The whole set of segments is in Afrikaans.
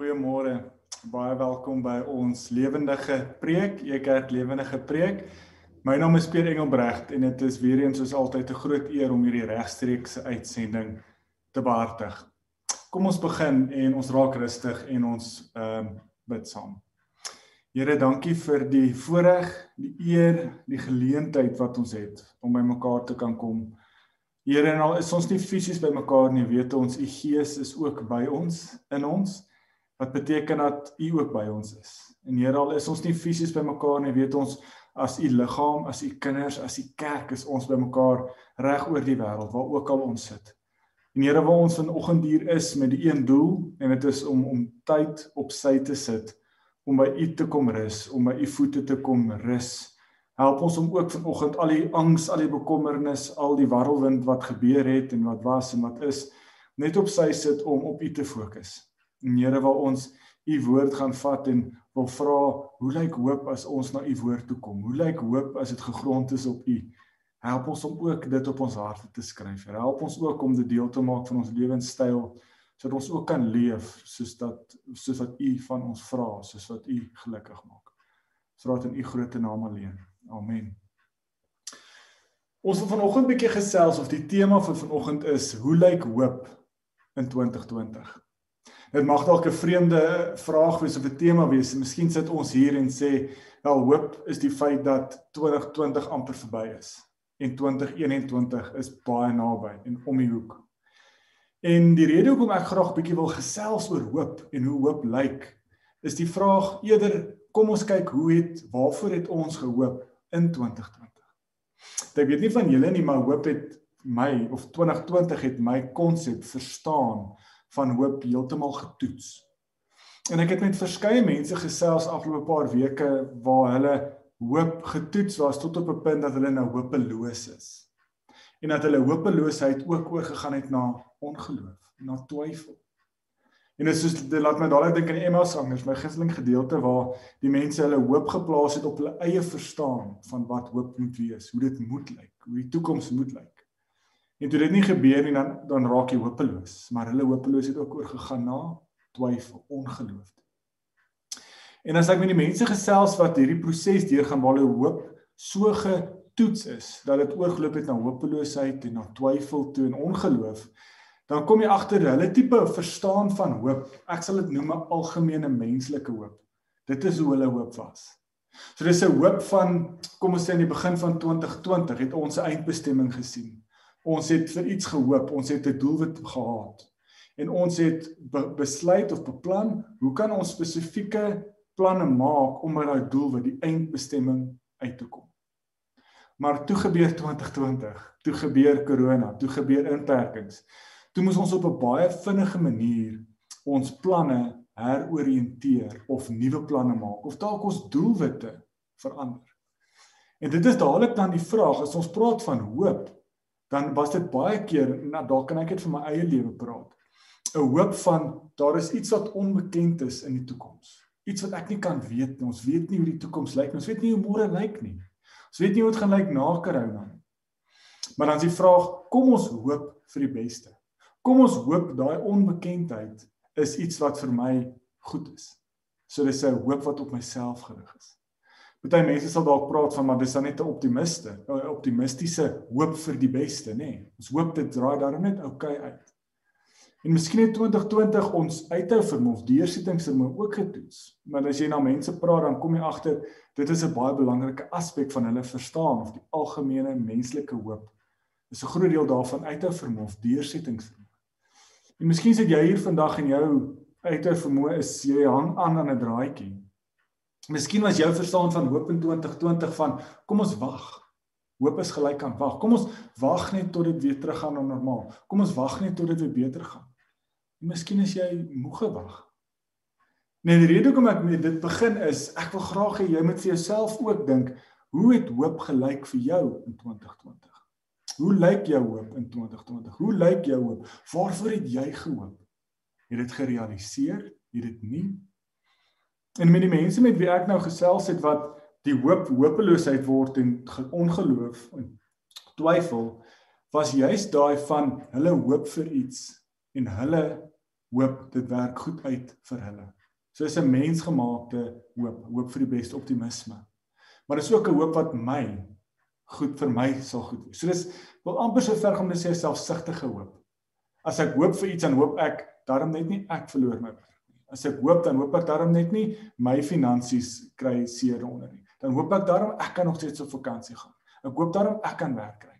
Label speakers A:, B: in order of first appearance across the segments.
A: Goeiemôre. Baie welkom by ons lewendige preek, Ekerk lewendige preek. My naam is Pierre Engelbrecht en dit is weer eens soos altyd 'n groot eer om hierdie regstreekse uitsending te behartig. Kom ons begin en ons raak rustig en ons ehm um, bid saam. Here, dankie vir die voorreg, die eer, die geleentheid wat ons het om by mekaar te kan kom. Here, en al is ons nie fisies by mekaar nie, weet ons u Gees is ook by ons in ons wat beteken dat u ook by ons is. En Here al is ons nie fisies by mekaar nie, weet ons as u liggaam, as u kinders, as u kerk is ons by mekaar reg oor die wêreld waar ook al ons sit. En Here, waar ons vanoggend hier is met die een doel en dit is om om tyd op sy te sit om by u te kom rus, om by u voete te kom rus. Help ons om ook vanoggend al die angs, al die bekommernis, al die warrelwind wat gebeur het en wat was en wat is, net op sy sit om op u te fokus. En Here wil ons u woord gaan vat en wil vra hoe lyk hoop as ons na u woord toe kom? Hoe lyk hoop as dit gegrond is op u? Help ons om ook dit op ons harte te skryf. Help ons ook om dit deel te maak van ons lewenstyl sodat ons ook kan leef soos dat soos wat u van ons vra, soos wat u gelukkig maak. Dit in u groot naam alleen. Amen. Ons wil vanoggend 'n bietjie gesels of die tema vir vanoggend is hoe lyk hoop in 2020? Dit mag dalk 'n vreemde vraag wees of 'n tema wees. Miskien sit ons hier en sê, "Wel, hoop is die feit dat 2020 amper verby is en 2021 is baie naby en om die hoek." En die rede hoekom ek graag bietjie wil gesels oor hoop en hoe hoop lyk, is die vraag eerder kom ons kyk hoe het waarvoor het ons gehoop in 2020. Ek weet nie van julle nie, maar hoop het my of 2020 het my konsep verstaan van hoop heeltemal getoets. En ek het met verskeie mense gesels afgelope paar weke waar hulle hoop getoets was tot op 'n punt dat hulle nou hopeloos is. En dat hulle hopeloosheid ook oorgegaan het na ongeloof, na twyfel. En dit is soos dit laat my dadelik dink aan die Emma sangers, my gunsteling gedeelte waar die mense hulle hoop geplaas het op hulle eie verstaan van wat hoop moet wees, hoe dit moet lyk, hoe die toekoms moet lyk. En toe dit nie gebeur nie dan dan raak jy hopeloos, maar hulle hopeloosheid ook oorgegaan na twyfel, ongeloof. En as ek met die mense gesels wat hierdie proses deurgaan waar hulle hoop so getoets is dat dit oorgeloop het na hopeloosheid en na twyfel toe en ongeloof, dan kom jy agter hulle tipe verstaan van hoop. Ek sal dit noem 'n algemene menslike hoop. Dit is hoe hulle hoop was. So dis 'n hoop van kom ons sê in die begin van 2020 het ons 'n eindbestemming gesien. Ons het vir iets gehoop, ons het 'n doelwit gehad. En ons het be besluit of beplan, hoe kan ons spesifieke planne maak om by daai doelwit, die eindbestemming uit te kom. Maar toe gebeur 2020, toe gebeur corona, toe gebeur inperkings. Toe moes ons op 'n baie vinnige manier ons planne heroriënteer of nuwe planne maak of dalk ons doelwitte verander. En dit is dadelik dan die vraag as ons praat van hoop, dan was dit baie keer nou daar kan ek net vir my eie lewe praat. 'n Hoop van daar is iets wat onbekend is in die toekoms. Iets wat ek nie kan weet nie. Ons weet nie hoe die toekoms lyk nie. Ons weet nie hoe môre lyk nie. Ons weet nie hoe dit gaan lyk na Corona nie. Maar dan is die vraag, kom ons hoop vir die beste. Kom ons hoop daai onbekendheid is iets wat vir my goed is. So dis 'n hoop wat op myself gerig is. Party mense sal dalk praat van maar dis dan net 'n optimiste, 'n optimistiese hoop vir die beste, nê. Nee. Ons hoop dit draai daar net oukei okay uit. En miskien het 2020 ons uithou vermoë, deursettingsvermoë ook getoets. Maar as jy na mense praat, dan kom jy agter dit is 'n baie belangrike aspek van hulle verstaan of die algemene menslike hoop. Dis 'n groot deel daarvan uithou vermoë, deursettingsvermoë. En miskien sit jy hier vandag en jou uithou vermoë is jy hang aan aan 'n draadjie Miskien was jou verstaan van hoop in 2020 van kom ons wag. Hoop is gelyk aan wag. Kom ons wag net tot dit weer teruggaan na normaal. Kom ons wag net tot dit weer beter gaan. En miskien is jy moeg gewag. Nee, die rede hoekom ek met dit begin is ek wil graag hê jy moet vir jouself ook dink, hoe het hoop gelyk vir jou in 2020? Hoe lyk jou hoop in 2020? Hoe lyk jou hoop? Waarvoor het jy gehoop? Het dit gerealiseer? Het dit nie? En met die mense met wie ek nou gesels het wat die hoop hopeloosheid word en ongeloof en twyfel was juist daai van hulle hoop vir iets en hulle hoop dit werk goed uit vir hulle. So is 'n mensgemaakte hoop, hoop vir die beste optimisme. Maar dis ook 'n hoop wat my goed vir my sal goed wees. So dis wil amper so ver om te sê selfsugtige hoop. As ek hoop vir iets dan hoop ek daarom net nie ek verloor my nie. As ek hoop dan hoop ek daarom net nie my finansies kry seer onder nie. Dan hoop ek daarom ek kan nog steeds op vakansie gaan. Ek hoop daarom ek kan werk kry.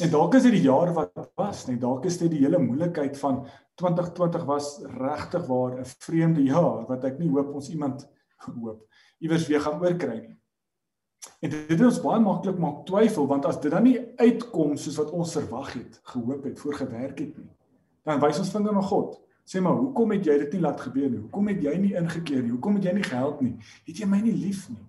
A: En dalk is dit die jaar wat was, net dalk is dit die hele moeilikheid van 2020 was regtig waar 'n vreemde jaar wat ek nie hoop ons iemand hoop iewers weer gaan oorkry nie. En dit het ons baie maklik maak twyfel want as dit dan nie uitkom soos wat ons verwag het, gehoop het, voorgewerk het nie, dan wys ons vinger na God. Sê maar, hoekom het jy dit nie laat gebeur nie? Hoekom het jy nie ingekeer nie? Hoekom het jy nie gehelp nie? Het jy my nie lief nie?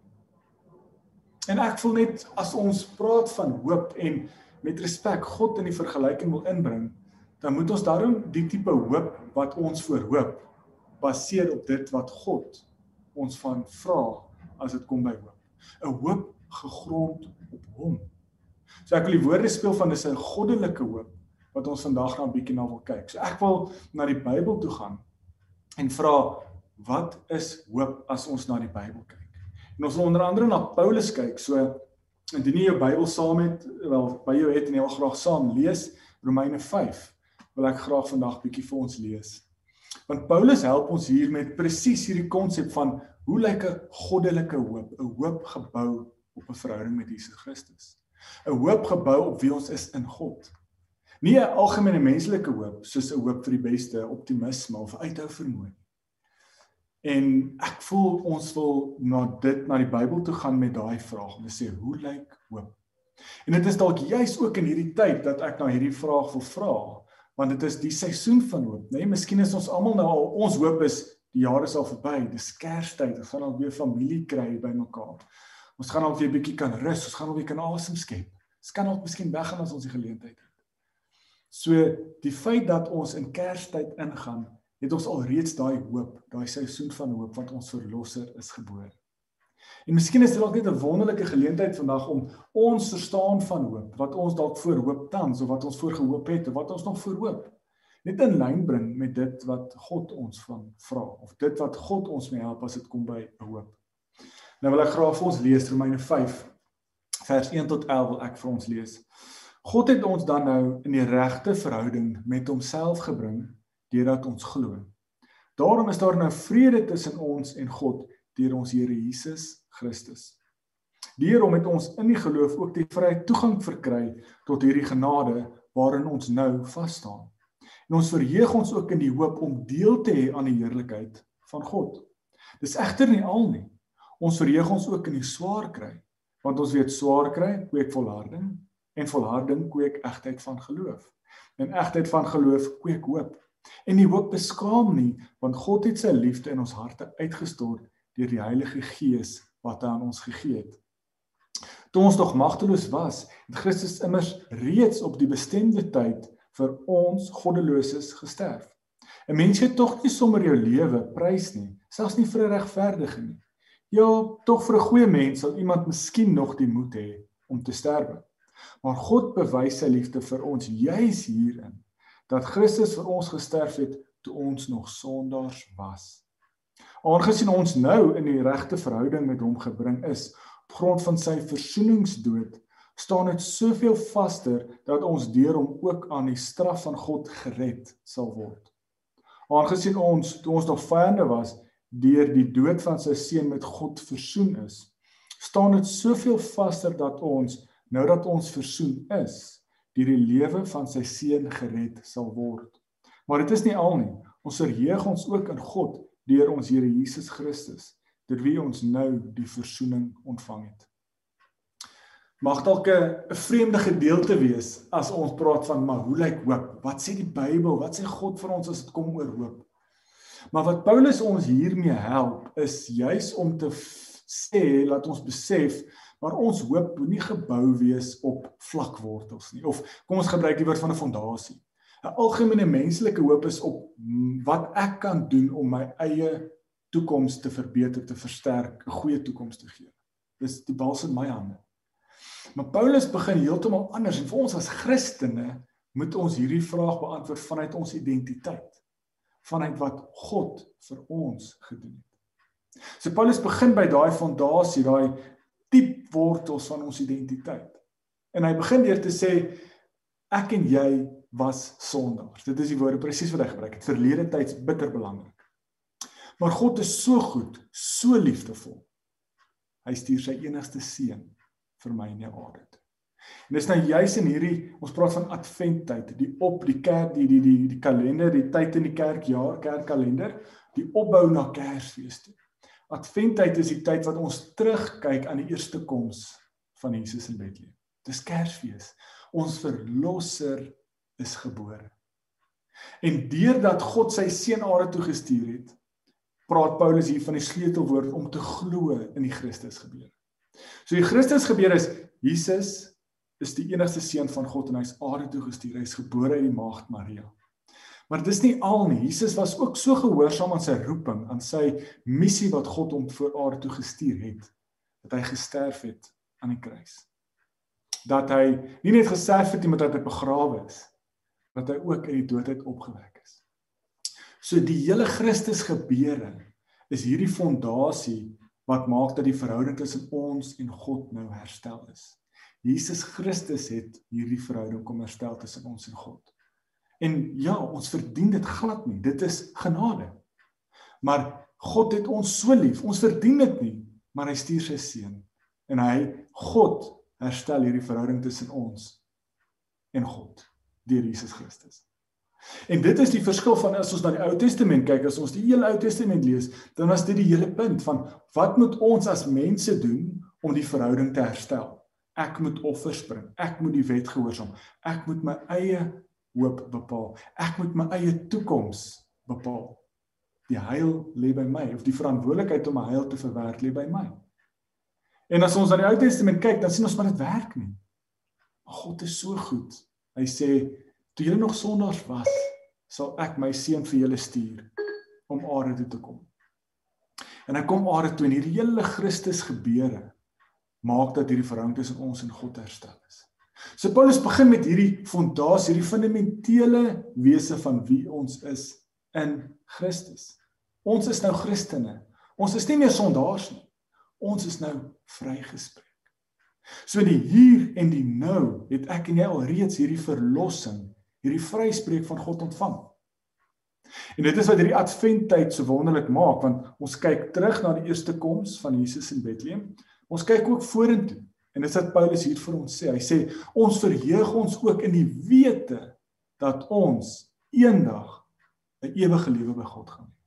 A: En ek voel net as ons praat van hoop en met respek God in die vergelyking wil inbring, dan moet ons daarom die tipe hoop wat ons voorhoop baseer op dit wat God ons van vra as dit kom by hoop. 'n Hoop gegrond op hom. So ek wil die woorde speel van dis 'n goddelike hoop wat ons vandag gaan 'n bietjie na wil kyk. So ek wil na die Bybel toe gaan en vra wat is hoop as ons na die Bybel kyk? En ons wil onder andere na Paulus kyk. So indien jy jou Bybel saam het, wel by jou het en jy wil graag saam lees Romeine 5 wil ek graag vandag bietjie vir ons lees. Want Paulus help ons hier met presies hierdie konsep van hoe lyk 'n goddelike hoop, 'n hoop gebou op 'n verhouding met Jesus Christus. 'n Hoop gebou op wie ons is in God. Nie 'n algemene menslike hoop soos 'n hoop vir die beste optimisme of uithou vermoë nie. En ek voel ons wil na dit na die Bybel toe gaan met daai vraag om te sê hoe lyk hoop? En dit is dalk juis ook in hierdie tyd dat ek na hierdie vraag wil vra want dit is die seisoen van hoop, né? Nee, miskien is ons almal nou al ons hoop is die jare is al verby, dis Kerstyd, ons gaan al weer familie kry bymekaar. Ons gaan al weer 'n bietjie kan rus, ons gaan al weer kan asem skep. Ons kan ook miskien weggaan as ons die geleentheid het. So die feit dat ons in Kerstyd ingaan, het ons al reeds daai hoop, daai seisoen van hoop want ons verlosser is gebore. En miskien is dit dalk net 'n wonderlike geleentheid vandag om ons verstaan van hoop, wat ons dalk voor hoop tans of wat ons voor gehoop het of wat ons nog voor hoop, net in lyn bring met dit wat God ons van vra of dit wat God ons mee help as dit kom by hoop. Nou wil ek graag vir ons lees Romeine 5 vers 1 tot 11 wil ek vir ons lees. God het ons dan nou in die regte verhouding met homself gebring deurdat ons glo. Daarom is daar nou vrede tussen ons en God deur ons Here Jesus Christus. Deur om met ons in die geloof ook die vrye toegang verkry tot hierdie genade waarin ons nou vas staan. En ons verheug ons ook in die hoop om deel te hê aan die heerlikheid van God. Dis egter nie al nie. Ons verheug ons ook in die swaar kry, want ons weet swaar kry kweek volharding en volharding kweek egtheid van geloof. En egtheid van geloof kweek hoop. En die hoop beskaam nie, want God het sy liefde in ons harte uitgestort deur die Heilige Gees wat hy aan ons gegee het. Toe ons nog magteloos was, het Christus immers reeds op die bestemde tyd vir ons goddeloses gesterf. 'n Mens het tog nie sommer jou lewe prys nie, selfs nie vir 'n regverdige nie. Ja, tog vir 'n goeie mens sal iemand miskien nog die moed hê om te sterwe. Maar God bewys sy liefde vir ons juis hierin dat Christus vir ons gesterf het toe ons nog sondaars was. Aangesien ons nou in die regte verhouding met hom gebring is op grond van sy versoeningsdood, staan dit soveel vaster dat ons deur hom ook aan die straf van God gered sal word. Aangesien ons toe ons nog vyande was, deur die dood van sy seun met God versoen is, staan dit soveel vaster dat ons nou dat ons versoen is, deur die lewe van sy seun gered sal word. Maar dit is nie al nie. Ons verheug ons ook in God deur ons Here Jesus Christus, deur wie ons nou die verzoening ontvang het. Mag dalk 'n vreemde gedeelte wees as ons praat van maar hoe lyk hoop? Wat sê die Bybel? Wat sê God vir ons as dit kom oor hoop? Maar wat Paulus ons hiermee help is juis om te sê laat ons besef maar ons hoop moenie gebou wees op vlak wortels nie of kom ons gebruik die woord van 'n fondasie. 'n algemene menslike hoop is op wat ek kan doen om my eie toekoms te verbeter, te versterk, 'n goeie toekoms te gee. Dis die bal in my hande. Maar Paulus begin heeltemal anders en vir ons as Christene moet ons hierdie vraag beantwoord vanuit ons identiteit. vanuit wat God vir ons gedoen het. So Paulus begin by daai fondasie, daai diep wortels van ons identiteit. En hy begin deur te sê ek en jy was sondaars. Dit is die woorde presies wat hy gebruik het. Verlede tyds bitter belangrik. Maar God is so goed, so liefdevol. Hy stuur sy enigste seun vir my in die aarde. En dis nou juis in hierdie ons praat van adventtyd, die op die kerk, die die die die kalender, die tyd in die kerkjaar, kerkkalender, die opbou na Kersfees toe. Adventtyd is die tyd wat ons terugkyk aan die eerste koms van Jesus in Bethlehem. Dis Kersfees. Ons verlosser is gebore. En deurdat God sy seun aarde toe gestuur het, praat Paulus hier van die sleutelwoord om te glo in die Christus gebeure. So die Christus gebeure is Jesus is die enigste seun van God en hy's aarde toe gestuur. Hy's gebore uit die maagd Maria. Maar dis nie al nie. Jesus was ook so gehoorsaam aan sy roeping, aan sy missie wat God hom voor aarde toe gestuur het, dat hy gesterf het aan die kruis. Dat hy nie net gesterf het nie, maar dat hy begrawe is, dat hy ook uit die doodheid opgewek is. So die hele Christus gebeure is hierdie fondasie wat maak dat die verhouding tussen ons en God nou herstel is. Jesus Christus het hierdie verhouding kom herstel tussen ons en God. En ja, ons verdien dit glad nie. Dit is genade. Maar God het ons so lief. Ons verdien dit nie, maar hy stuur sy seun en hy God herstel hierdie verhouding tussen ons en God deur Jesus Christus. En dit is die verskil van as ons na die Ou Testament kyk, as ons die hele Ou Testament lees, dan was dit die hele punt van wat moet ons as mense doen om die verhouding te herstel? Ek moet offers bring. Ek moet die wet gehoorsaam. Ek moet my eie hoop bepaal. Ek moet my eie toekoms bepaal. Die heil lê by my of die verantwoordelikheid om my heil te verwerk lê by my. En as ons na die Ou Testament kyk, dan sien ons maar dit werk nie. Maar God is so goed. Hy sê toe julle nog sondaars was, sal ek my seun vir julle stuur om aarde toe te kom. En hy kom aarde toe en hierdie hele Christus gebeure maak dat hierdie verhouding tussen ons en God herstel is. So Paulus begin met hierdie fondasie, hierdie fundamentele wese van wie ons is in Christus. Ons is nou Christene. Ons is nie meer sondaars nie. Ons is nou vrygespreek. So die hier en die nou het ek en jy al reeds hierdie verlossing, hierdie vryspreek van God ontvang. En dit is wat hierdie adventtyd so wonderlik maak want ons kyk terug na die eerste koms van Jesus in Bethlehem. Ons kyk ook vorentoe En dit is wat Paulus hier vir ons sê. Hy sê ons verheug ons ook in die wete dat ons eendag 'n ewige lewe by God gaan hê.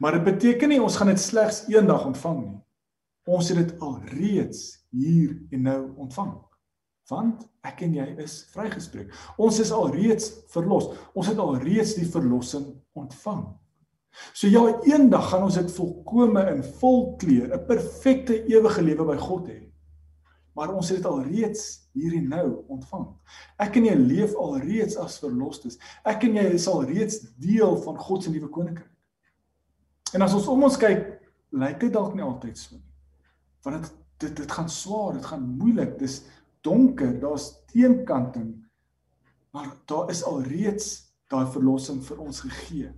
A: Maar dit beteken nie ons gaan dit slegs eendag ontvang nie. Ons het dit alreeds hier en nou ontvang. Want ek en jy is vrygespreek. Ons is alreeds verlos. Ons het alreeds die verlossing ontvang. So ja, eendag gaan ons dit volkome in vol kleur, 'n perfekte ewige lewe by God hê maar ons het dit al reeds hier en nou ontvang. Ek en jy leef al reeds as verlosters. Ek en jy is al reeds deel van God se nuwe koninkryk. En as ons om ons kyk, lyk dit dalk nie altyd so nie. Want dit dit dit gaan swaar, dit gaan moeilik, dis donker, daar's teenkanting. Maar daar is al reeds daai verlossing vir ons gegee.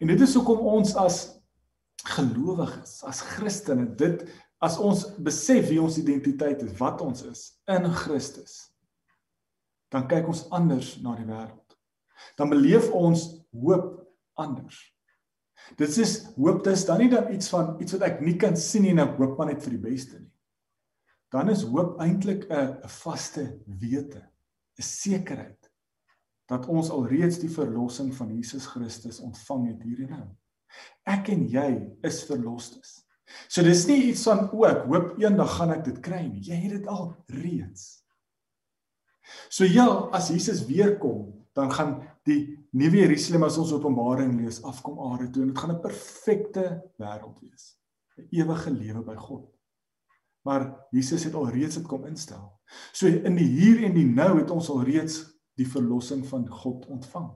A: En dit is hoekom ons as gelowiges, as Christene dit as ons besef wie ons identiteit is, wat ons is in Christus, dan kyk ons anders na die wêreld. Dan beleef ons hoop anders. Dit is hoop dis dan nie dan iets van iets wat ek nie kan sien nie en ek hoop maar net vir die beste nie. Dan is hoop eintlik 'n 'n vaste wete, 'n sekerheid dat ons alreeds die verlossing van Jesus Christus ontvang het hier en nou. Ek en jy is verlostes. So dis nie iets van o, ek hoop eendag gaan ek dit kry nie. Jy het dit al reeds. So ja, as Jesus weer kom, dan gaan die nuwe Jerusalem as ons Openbaring lees afkom aarde toe en dit gaan 'n perfekte wêreld wees. 'n Ewige lewe by God. Maar Jesus het al reeds dit kom instel. So in die hier en die nou het ons al reeds die verlossing van God ontvang.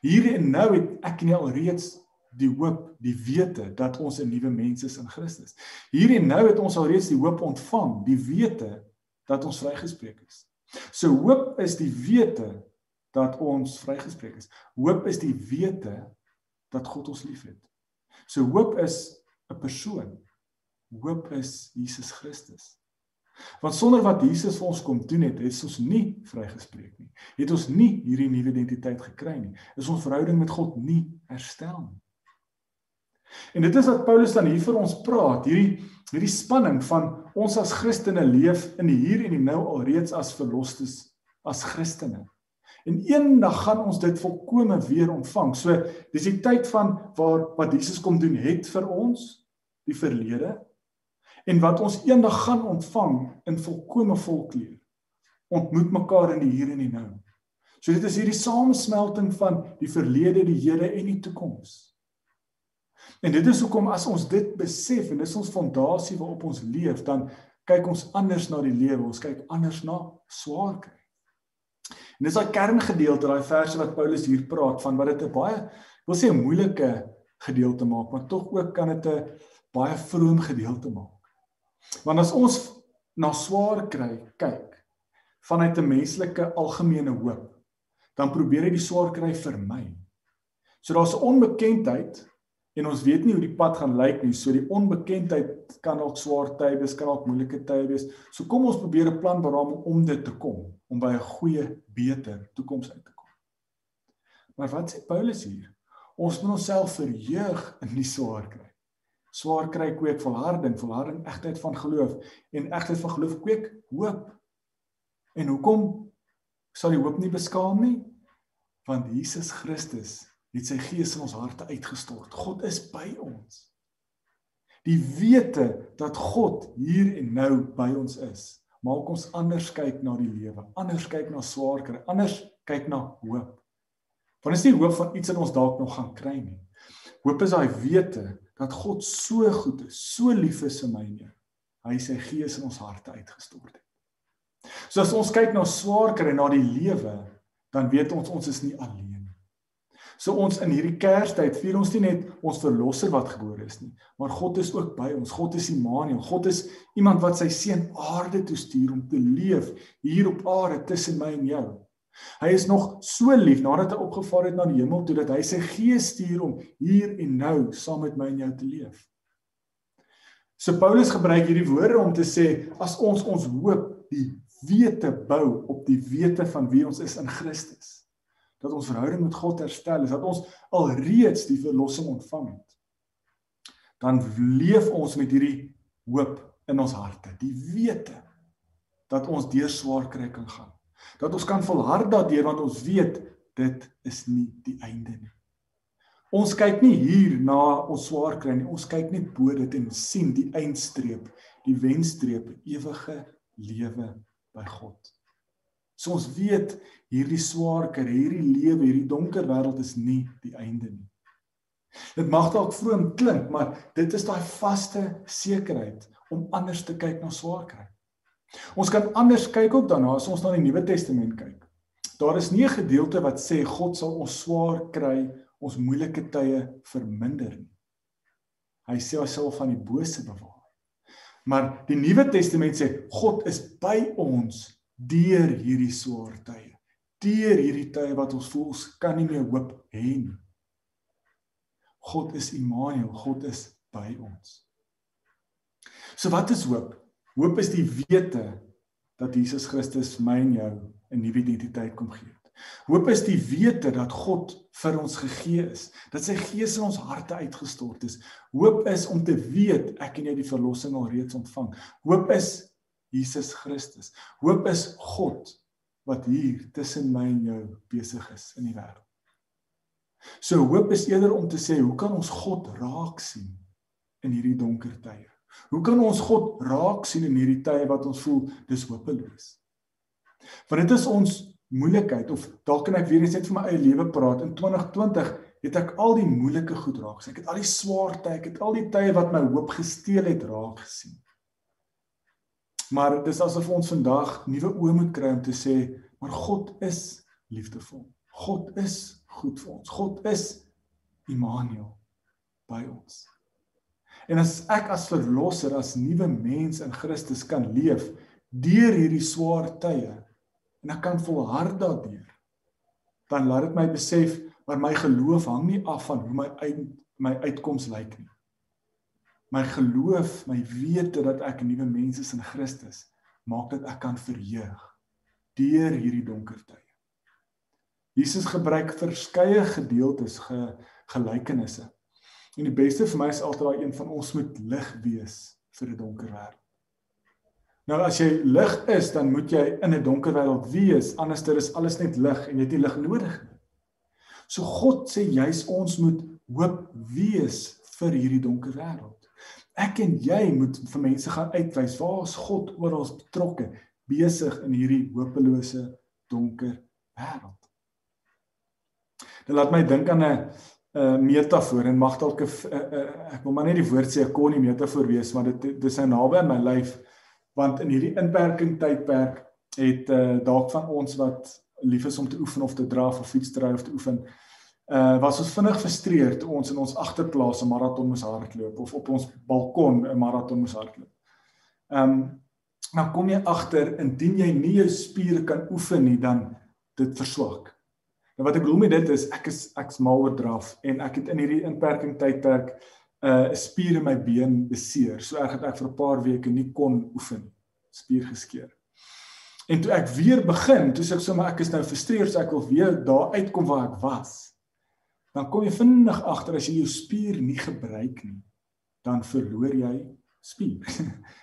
A: Hier en nou het ek en jy al reeds die hoop, die wete dat ons 'n nuwe mens is in Christus. Hier en nou het ons alreeds die hoop ontvang, die wete dat ons vrygespreek is. So hoop is die wete dat ons vrygespreek is. Hoop is die wete dat God ons liefhet. So hoop is 'n persoon. Hoop is Jesus Christus. Want sonder wat Jesus vir ons kom doen het, het ons nie vrygespreek nie. Het ons nie hierdie nuwe identiteit gekry nie. Is ons verhouding met God nie herstel nie. En dit is wat Paulus dan hier vir ons praat, hierdie hierdie spanning van ons as Christene leef in die hier en die nou alreeds as verlosters as Christene. En eendag gaan ons dit volkome weer ontvang. So dis die tyd van waar wat Jesus kom doen het vir ons, die verlede, en wat ons eendag gaan ontvang in volkomme volkleur. Ontmoet mekaar in die hier en die nou. So dit is hierdie samesmelting van die verlede, die hede en die toekoms. En dit is hoekom as ons dit besef en dis ons fondasie waarop ons leef, dan kyk ons anders na die lewe, ons kyk anders na swaar kry. En dis daai kerngedeelte, daai verse wat Paulus hier praat van wat dit 'n baie wil sê 'n moeilike gedeelte maak, maar tog ook kan dit 'n baie vroom gedeelte maak. Want as ons na swaar kry kyk vanuit 'n menslike algemene hoop, dan probeer hy die swaar kry vermy. So daar's 'n onbekendheid en ons weet nie hoe die pad gaan lyk nie. So die onbekendheid kan dalk swaar tye wees, kan dalk moeilike tye wees. So kom ons probeer 'n plan beraam om dit te kom, om by 'n goeie, beter toekoms uit te kom. Maar wat sê Paulus hier? Ons moet onsself verheug in die swaar kry. Swaar kry kweek volharding, volharding egtheid van geloof en egtheid van geloof kweek hoop. En hoekom sal die hoop nie beskaam nie? Want Jesus Christus het sy gees in ons harte uitgestort. God is by ons. Die wete dat God hier en nou by ons is, maak ons anders kyk na die lewe, anders kyk na swaar kry, anders kyk na hoop. Want is nie hoop van iets in ons dalk nog gaan kry nie. Hoop is daai wete dat God so goed is, so lief is vir my en jou. Hy sy gees in ons harte uitgestort het. So as ons kyk na swaar kry na die lewe, dan weet ons ons is nie alleen nie. So ons in hierdie Kerstyd vier ons nie net ons verlosser wat gebore is nie, maar God is ook by ons. God is Immanuel. God is iemand wat sy seun aarde toe stuur om te leef hier op aarde tussen my en jou. Hy is nog so lief nadat hy opgevaar het na die hemel toe dat hy sy gees stuur om hier en nou saam met my en jou te leef. So Paulus gebruik hierdie woorde om te sê as ons ons hoop die wete bou op die wete van wie ons is in Christus dat ons verhouding met God herstel is dat ons alreeds die verlossing ontvang het dan leef ons met hierdie hoop in ons harte die wete dat ons deur swaar kry kan gaan dat ons kan volhard daardeur want ons weet dit is nie die einde nie. Ons kyk nie hier na ons swaar kry nie. Ons kyk net bo dit en sien die eindstreep, die wenstreep, ewige lewe by God. So ons weet hierdie swaar kry, hierdie lewe, hierdie donker wêreld is nie die einde nie. Dit mag dalk vroom klink, maar dit is daai vaste sekerheid om anders te kyk na swaar kry. Ons kan anders kyk ook daarna as ons na die Nuwe Testament kyk. Daar is nie 'n gedeelte wat sê God sal ons swaar kry, ons moeilike tye verminder nie. Hy sê hy sal van die bose bewaar. Maar die Nuwe Testament sê God is by ons deur hierdie swaar tye. Deur hierdie tye wat ons voel ons kan nie meer hoop hê nie. God is Immanuel, God is by ons. So wat is hoop? Hoop is die wete dat Jesus Christus my en jou 'n nuwe identiteit kom gee. Hoop is die wete dat God vir ons gegee is, dat sy gees in ons harte uitgestort is. Hoop is om te weet ek en jy die verlossing al reeds ontvang. Hoop is Jesus Christus. Hoop is God wat hier tussen my en jou besig is in die wêreld. So hoop is eerder om te sê, hoe kan ons God raak sien in hierdie donker tye? Hoe kan ons God raak sien in hierdie tye wat ons voel dis hopeloos? Want dit is ons moeilikheid of dalk kan ek weer net vir my eie lewe praat. In 2020 het ek al die moeilike goed raak gesien. Ek het al die swaar tye, ek het al die tye wat my hoop gesteel het raak gesien. Maar dis asof ons vandag nuwe oë moet kry om te sê, maar God is liefdevol. God is goed vir ons. God is Immanuel by ons. En as ek as verlosser, as nuwe mens in Christus kan leef deur hierdie swaar tye en ek kan volhard daardeur, dan laat dit my besef Maar my geloof hang nie af van hoe my uit, my uitkoms lyk nie. My geloof, my wete dat ek 'n nuwe mens is in Christus, maak dat ek kan verheug deur hierdie donker tye. Jesus gebruik verskeie gedeeltes ge, gelykenisse. En die beste vir my is altyd daai een van ons moet lig wees vir 'n donker wêreld. Nou as jy lig is, dan moet jy in 'n donker wêreld wees, anderster is alles net lig en jy het nie lig nodig nie. So God sê juis ons moet hoop wees vir hierdie donker wêreld. Ek en jy moet vir mense gaan uitwys waar is God oral betrokke besig in hierdie hopelose donker wêreld. Dit laat my dink aan 'n 'n metafoor en mag dalk 'n ek wil maar net die woord sê 'n konnie metafoor wees, maar dit dis nou naby aan my lyf want in hierdie inperking tydperk het uh, dalk van ons wat lief is om te oefen of te draf of fiets te ry of te oefen uh was ons vinnig frustreerd toe ons in ons agterplaas 'n maraton moes hardloop of op ons balkon 'n maraton moes hardloop. Ehm um, nou kom jy agter indien jy nie jou spiere kan oefen nie dan dit verswak. Nou wat ek bedoel met dit is ek is ek's mal oor draf en ek het in hierdie inperking tydperk uh 'n spier in my been beseer. So erg dat ek vir 'n paar weke nie kon oefen. Spier geskeur. En toe ek weer begin, toe sê ek sommer ek is nou frustreerd, so ek wil weer daar uitkom waar ek was dan kom jy vinnig agter as jy jou spier nie gebruik nie, dan verloor jy spier.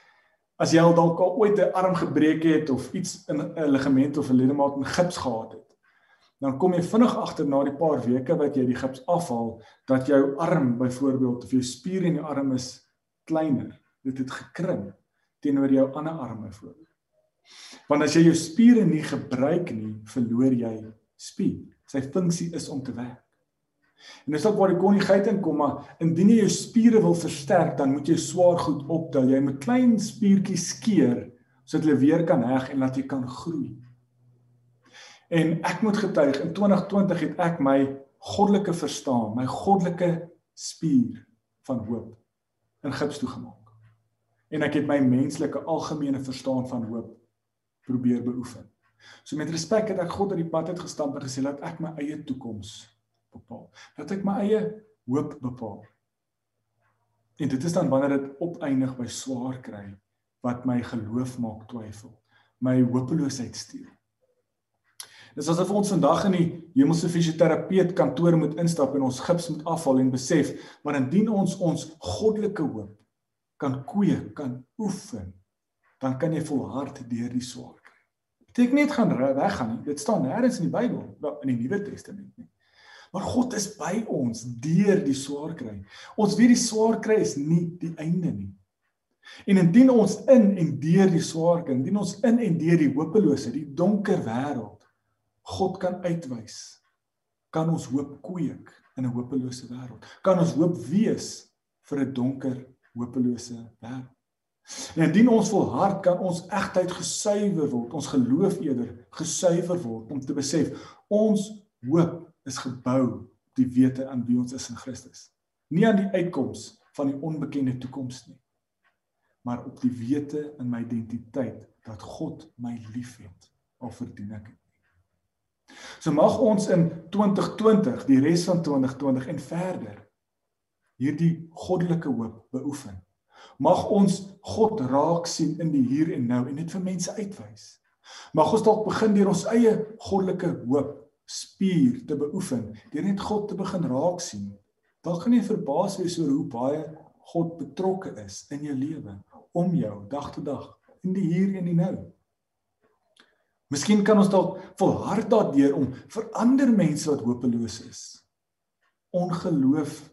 A: As jy al dalk al ooit 'n arm gebreek het of iets in 'n ligament of 'n ledemaat in gips gehad het, dan kom jy vinnig agter na die paar weke wat jy die gips afhaal dat jou arm byvoorbeeld of jou spier in jou arm is kleiner. Dit het gekrimp teenoor jou ander arm byvoorbeeld. Want as jy jou spiere nie gebruik nie, verloor jy spier. Sy funksie is om te werk. En dis ook waar die konigheid inkom, maar indien jy jou spiere wil versterk, dan moet jy swaar goed optel. Jy moet klein spiertjies skeer sodat hulle weer kan heg en laat jy kan groei. En ek moet getuig, in 2020 het ek my goddelike verstaan, my goddelike spier van hoop in gips toegemaak. En ek het my menslike algemene verstaan van hoop probeer beoefen. So met respek het ek God op die pad uit gestamp en gesê dat ek my eie toekoms bepaal. Dat ek my eie hoop bepaal. En dit is dan wanneer dit opeindig by swaar kry wat my geloof maak twyfel, my hopeloosheid steel. Dis asof ons vandag in die hemelse fisioterapeut kantoor moet instap en ons gips moet afhaal en besef, maar indien ons ons goddelike hoop kan kweek, kan oefen, dan kan jy volhard deur die swaar kry. Beteken nie dit gaan weggaan nie. Dit staan nêrens in die Bybel, wel in die Nuwe Testament nie. Maar God is by ons deur die swaar kry. Ons weet die swaar kry is nie die einde nie. En indien ons in en deur die swaar kry, indien ons in en deur die hopelose, die donker wêreld God kan uitwys, kan ons hoop kweek in 'n hopelose wêreld. Kan ons hoop wees vir 'n donker, hopelose wêreld. En indien ons volhard kan ons egtheid gesuiwer word, ons geloof eerder gesuiwer word om te besef ons hoop is gebou die wete aan wie ons is in Christus. Nie aan die uitkoms van die onbekende toekoms nie, maar op die wete in my identiteit dat God my liefhet al verdien ek dit. So mag ons in 2020, die res van 2020 en verder hierdie goddelike hoop beoefen. Mag ons God raak sien in die hier en nou en dit vir mense uitwys. Mag ons dalk begin deur ons eie goddelike hoop spier te beoefen, deur net God te begin raak sien. Dan gaan jy verbaas wees oor hoe baie God betrokke is in jou lewe, om jou dag tot dag, in die hier en die nou. Miskien kan ons dalk volhard daardeur om vir ander mense wat hopeloos is, ongeloof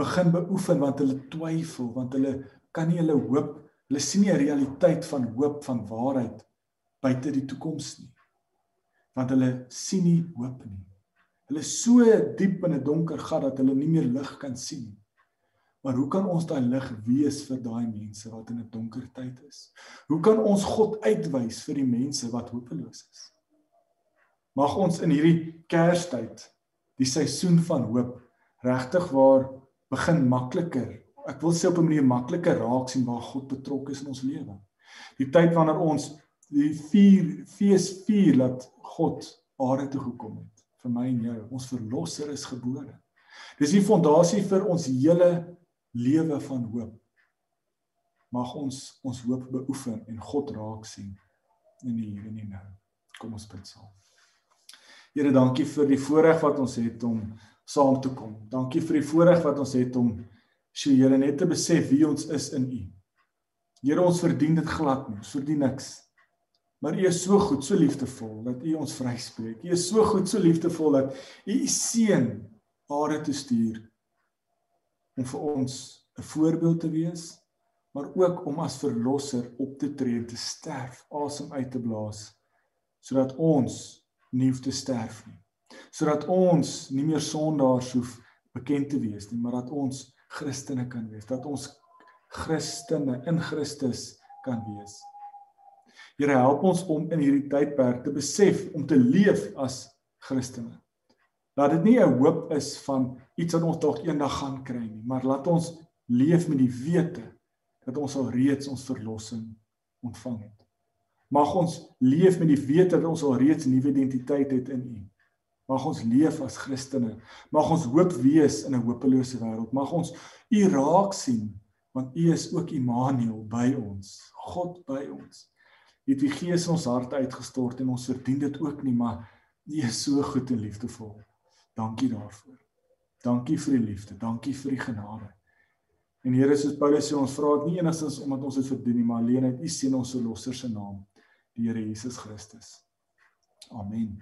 A: begin beoefen want hulle twyfel, want hulle kan nie hulle hoop, hulle sien nie 'n realiteit van hoop van waarheid buite die toekoms nie want hulle sien nie hoop nie. Hulle is so diep in 'n donker gat dat hulle nie meer lig kan sien nie. Maar hoe kan ons daai lig wees vir daai mense wat in 'n donker tyd is? Hoe kan ons God uitwys vir die mense wat hopeloos is? Mag ons in hierdie Kerstyd, die seisoen van hoop, regtig waar begin makliker. Ek wil sê op 'n manier makliker raak sien waar God betrokke is in ons lewe. Die tyd wanneer ons die vier fees vier dat God aarde toe gekom het vir my en jou. Ons verlosser is gebore. Dis die fondasie vir ons hele lewe van hoop. Mag ons ons hoop beoefen en God raak sien in die hier en die nou. Kom ons bid saam. Here, dankie vir die voorreg wat ons het om saam te kom. Dankie vir die voorreg wat ons het om sy Here net te besef wie ons is in U. Here, ons verdien dit glad nie, verdien niks. Maar U is so goed, so liefdevol dat U ons vryspreek. U is so goed, so liefdevol dat U U seun Are te stuur om vir ons 'n voorbeeld te wees, maar ook om as verlosser op te tree en te sterf, asem uit te blaas sodat ons nie hoef te sterf nie. Sodat ons nie meer sondaars hoef bekend te wees nie, maar dat ons Christene kan wees, dat ons Christene in Christus kan wees. Here help ons om in hierdie tydperk te besef om te leef as Christene. Laat dit nie 'n hoop is van iets wat ons dalk eendag gaan kry nie, maar laat ons leef met die wete dat ons al reeds ons verlossing ontvang het. Mag ons leef met die wete dat ons al reeds 'n nuwe identiteit het in U. Mag ons leef as Christene. Mag ons hoop wees in 'n hopelose wêreld. Mag ons U raak sien want U is ook Immanuel by ons. God by ons het die gees ons harte uitgestort en ons verdien dit ook nie, maar U is so goed en liefdevol. Dankie daarvoor. Dankie vir die liefde, dankie vir die genade. En Here, soos Paulus sê, ons vra dit nie enigstens omdat ons dit verdien nie, maar alleen uit U seën ons verlosser se naam, die Here Jesus Christus. Amen.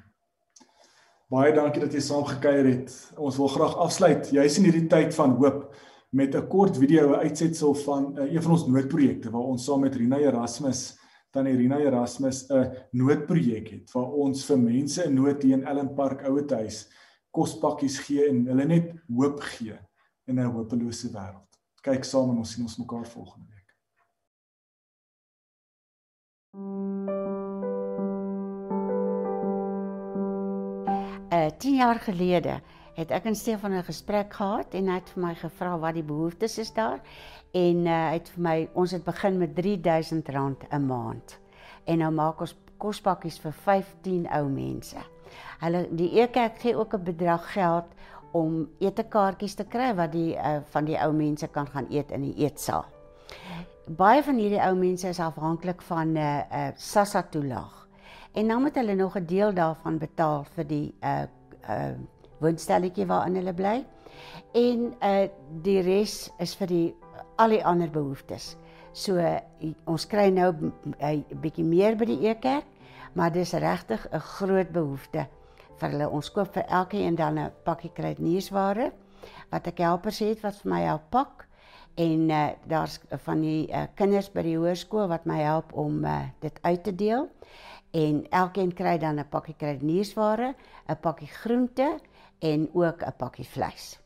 A: Baie dankie dat jy saam gekuier het. Ons wil graag afsluit, juis in hierdie tyd van hoop met 'n kort video uitsetsel van uh, een van ons noodprojekte waar ons saam met Rina Erasmus tannie Rina Erasmus 'n noodprojek het waar ons vir mense in nood hier in Ellen Park Ouetehuis kospakkies gee en hulle net hoop gee in 'n hopelose wêreld. Kyk saam en ons sien ons mekaar volgende week.
B: Uh 10 jaar gelede het ek en Stefan 'n gesprek gehad en hy het vir my gevra wat die behoeftes is daar en uh, hy het vir my ons het begin met R3000 'n maand. En nou maak ons kospakkies vir 15 ou mense. Hulle die Ekerk gee ook 'n bedrag geld om etekaartjies te kry wat die uh, van die ou mense kan gaan eet in die eetsaal. Baie van hierdie ou mense is afhanklik van 'n uh, uh, SASSA toelaag. En dan moet hulle nog 'n deel daarvan betaal vir die uh uh woonstelletjie waarin hulle bly. En uh die res is vir die al die ander behoeftes. So ons kry nou 'n bietjie meer by die Ekerk, maar dis regtig 'n groot behoefte vir hulle. Ons koop vir elkeen dan 'n pakkie kruidniersware wat ek helpers het wat vir my help pak en uh, daar's van die uh, kinders by die hoërskool wat my help om uh, dit uit te deel. En elkeen kry dan 'n pakkie kruidniersware, 'n pakkie groente en ook 'n pakkie vleis.